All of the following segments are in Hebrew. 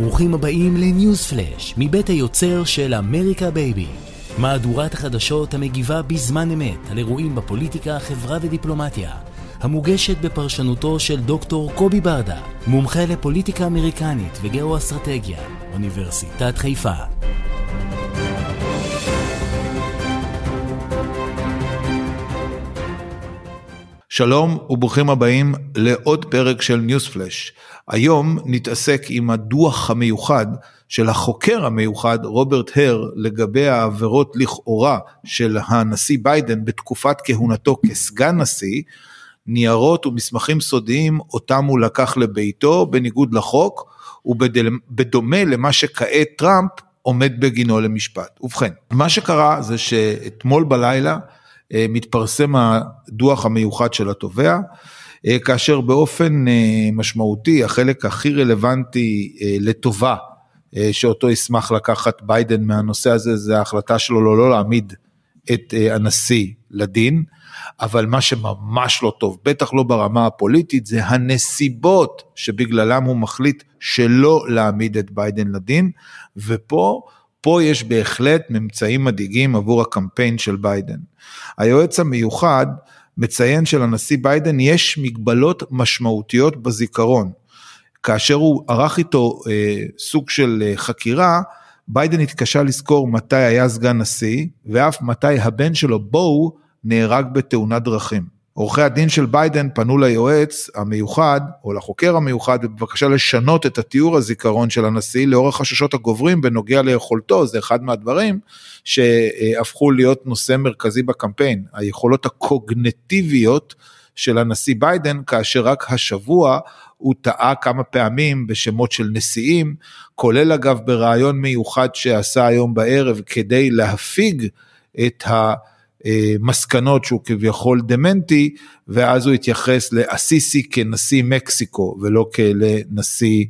ברוכים הבאים לניוז פלאש, מבית היוצר של אמריקה בייבי. מהדורת החדשות המגיבה בזמן אמת על אירועים בפוליטיקה, חברה ודיפלומטיה. המוגשת בפרשנותו של דוקטור קובי ברדה, מומחה לפוליטיקה אמריקנית וגאו-אסטרטגיה, אוניברסיטת חיפה. שלום וברוכים הבאים לעוד פרק של ניוז פלאש. היום נתעסק עם הדוח המיוחד של החוקר המיוחד רוברט הר לגבי העבירות לכאורה של הנשיא ביידן בתקופת כהונתו כסגן נשיא, ניירות ומסמכים סודיים אותם הוא לקח לביתו בניגוד לחוק ובדומה למה שכעת טראמפ עומד בגינו למשפט. ובכן, מה שקרה זה שאתמול בלילה מתפרסם הדוח המיוחד של התובע, אה, כאשר באופן אה, משמעותי החלק הכי רלוונטי לטובה שאותו ישמח לקחת ביידן מהנושא הזה זה ההחלטה שלו לא, לא להעמיד את הנשיא לדין, אבל מה שממש לא טוב, בטח לא ברמה הפוליטית, זה הנסיבות שבגללם הוא מחליט שלא להעמיד את ביידן לדין, ופה פה יש בהחלט ממצאים מדאיגים עבור הקמפיין של ביידן. היועץ המיוחד מציין שלנשיא ביידן יש מגבלות משמעותיות בזיכרון. כאשר הוא ערך איתו אה, סוג של אה, חקירה, ביידן התקשה לזכור מתי היה סגן נשיא, ואף מתי הבן שלו בו נהרג בתאונת דרכים. עורכי הדין של ביידן פנו ליועץ המיוחד או לחוקר המיוחד בבקשה לשנות את התיאור הזיכרון של הנשיא לאור החששות הגוברים בנוגע ליכולתו, זה אחד מהדברים שהפכו להיות נושא מרכזי בקמפיין, היכולות הקוגנטיביות של הנשיא ביידן כאשר רק השבוע הוא טעה כמה פעמים בשמות של נשיאים, כולל אגב בריאיון מיוחד שעשה היום בערב כדי להפיג את ה... מסקנות שהוא כביכול דמנטי, ואז הוא התייחס לאסיסי כנשיא מקסיקו ולא כלנשיא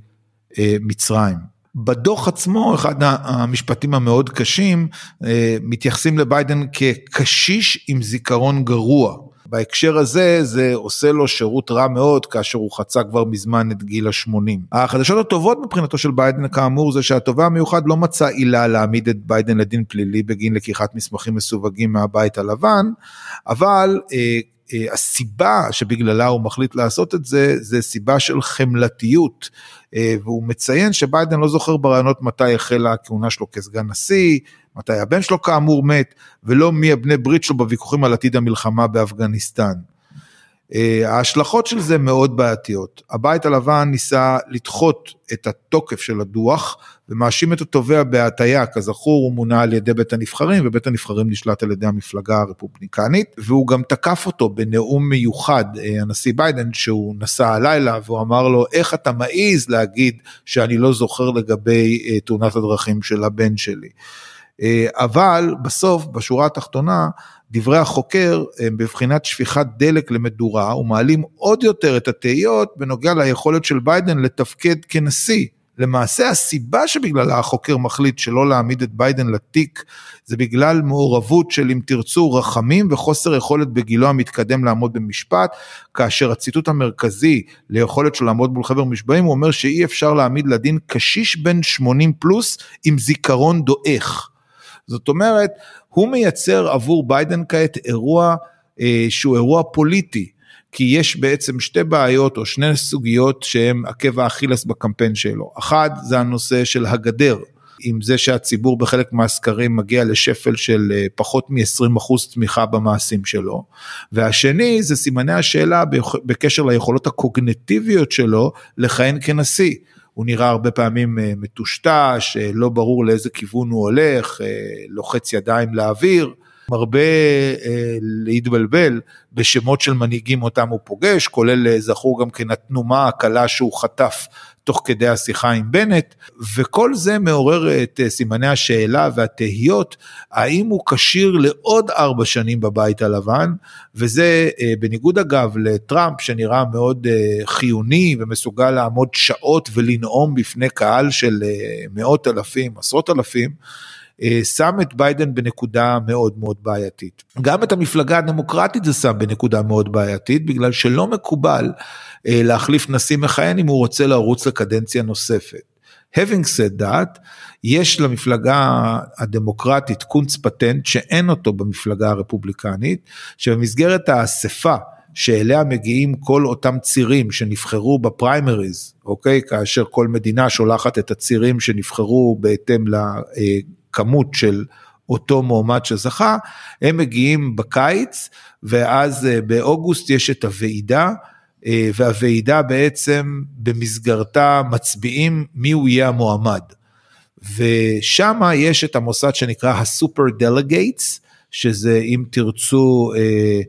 אה, מצרים. בדוח עצמו, אחד המשפטים המאוד קשים, אה, מתייחסים לביידן כקשיש עם זיכרון גרוע. בהקשר הזה זה עושה לו שירות רע מאוד כאשר הוא חצה כבר מזמן את גיל ה-80. החדשות הטובות מבחינתו של ביידן כאמור זה שהתובע המיוחד לא מצא עילה להעמיד את ביידן לדין פלילי בגין לקיחת מסמכים מסווגים מהבית הלבן, אבל אה, הסיבה שבגללה הוא מחליט לעשות את זה, זה סיבה של חמלתיות. אה, והוא מציין שביידן לא זוכר ברעיונות מתי החלה הכהונה שלו כסגן נשיא, מתי הבן שלו כאמור מת, ולא מי הבני ברית שלו בוויכוחים על עתיד המלחמה באפגניסטן. אה, ההשלכות של זה מאוד בעייתיות. הבית הלבן ניסה לדחות את התוקף של הדוח ומאשים את התובע בהטייה, כזכור הוא מונה על ידי בית הנבחרים ובית הנבחרים נשלט על ידי המפלגה הרפובליקנית והוא גם תקף אותו בנאום מיוחד, אה, הנשיא ביידן, שהוא נסע הלילה והוא אמר לו איך אתה מעז להגיד שאני לא זוכר לגבי אה, תאונת הדרכים של הבן שלי. אבל בסוף בשורה התחתונה דברי החוקר הם בבחינת שפיכת דלק למדורה ומעלים עוד יותר את התהיות בנוגע ליכולת של ביידן לתפקד כנשיא. למעשה הסיבה שבגללה החוקר מחליט שלא להעמיד את ביידן לתיק זה בגלל מעורבות של אם תרצו רחמים וחוסר יכולת בגילו המתקדם לעמוד במשפט, כאשר הציטוט המרכזי ליכולת שלו לעמוד מול חבר משבעים הוא אומר שאי אפשר להעמיד לדין קשיש בן 80 פלוס עם זיכרון דועך. זאת אומרת, הוא מייצר עבור ביידן כעת אירוע אה, שהוא אירוע פוליטי. כי יש בעצם שתי בעיות או שני סוגיות שהם עקב האכילס בקמפיין שלו. אחד זה הנושא של הגדר, עם זה שהציבור בחלק מהסקרים מגיע לשפל של אה, פחות מ-20% תמיכה במעשים שלו. והשני זה סימני השאלה בקשר ליכולות הקוגנטיביות שלו לכהן כנשיא. הוא נראה הרבה פעמים אה, מטושטש, אה, לא ברור לאיזה כיוון הוא הולך, אה, לוחץ ידיים לאוויר, מרבה להתבלבל בשמות של מנהיגים אותם הוא פוגש, כולל זכור גם כן התנומה הקלה שהוא חטף תוך כדי השיחה עם בנט, וכל זה מעורר את אה, סימני השאלה והתהיות, האם הוא כשיר לעוד ארבע שנים בבית הלבן, וזה אה, בניגוד אגב לטראמפ שנראה מאוד אה, חיוני ומסוגל לעמוד שעות ולנאום בפני קהל של מאות אלפים, עשרות אלפים, שם את ביידן בנקודה מאוד מאוד בעייתית. גם את המפלגה הדמוקרטית זה שם בנקודה מאוד בעייתית, בגלל שלא מקובל להחליף נשיא מכהן אם הוא רוצה לרוץ לקדנציה נוספת. Having said that, יש למפלגה הדמוקרטית קונץ פטנט שאין אותו במפלגה הרפובליקנית, שבמסגרת האספה שאליה מגיעים כל אותם צירים שנבחרו בפריימריז, אוקיי? כאשר כל מדינה שולחת את הצירים שנבחרו בהתאם לכמות של אותו מועמד שזכה, הם מגיעים בקיץ, ואז אה, באוגוסט יש את הוועידה. אה, והוועידה בעצם במסגרתה מצביעים מי הוא יהיה המועמד. ושם יש את המוסד שנקרא ה super delegates, שזה אם תרצו אה,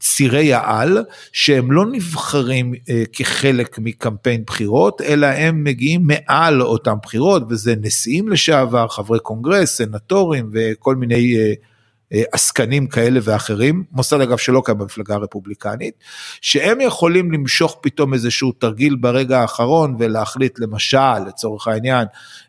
צירי העל, שהם לא נבחרים אה, כחלק מקמפיין בחירות, אלא הם מגיעים מעל אותם בחירות, וזה נשיאים לשעבר, חברי קונגרס, סנטורים וכל מיני אה, עסקנים כאלה ואחרים, מוסד אגב שלא קיים במפלגה הרפובליקנית, שהם יכולים למשוך פתאום איזשהו תרגיל ברגע האחרון ולהחליט למשל, לצורך העניין,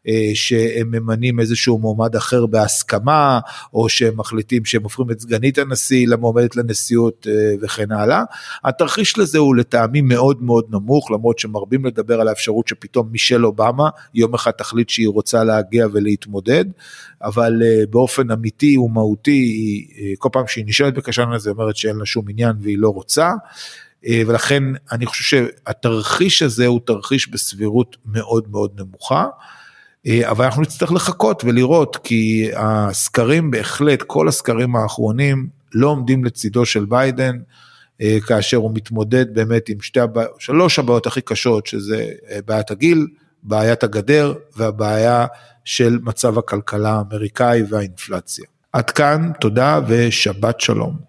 אה, שהם ממנים איזשהו מועמד אחר בהסכמה, או שהם מחליטים שהם הופכים את סגנית הנשיא למועמדת לנשיאות אה, וכן הלאה. התרחיש לזה הוא לטעמי מאוד מאוד נמוך, למרות שמרבים לדבר על האפשרות שפתאום מישל אובמה יום אחד תחליט שהיא רוצה להגיע ולהתמודד, אבל באופן אמיתי ומהותי היא, אה, כל פעם שהיא נשאלת בקשה לזה, אומרת שאין לה שום עניין והיא לא רוצה. אה, ולכן אני חושב שהתרחיש הזה הוא תרחיש בסבירות מאוד מאוד נמוכה. אה, אבל אנחנו נצטרך לחכות ולראות כי הסקרים בהחלט, כל הסקרים האחרונים לא עומדים לצידו של ביידן, כאשר הוא מתמודד באמת עם שתי הבעיות, שלוש הבעיות הכי קשות, שזה בעיית הגיל, בעיית הגדר והבעיה של מצב הכלכלה האמריקאי והאינפלציה. עד כאן, תודה ושבת שלום.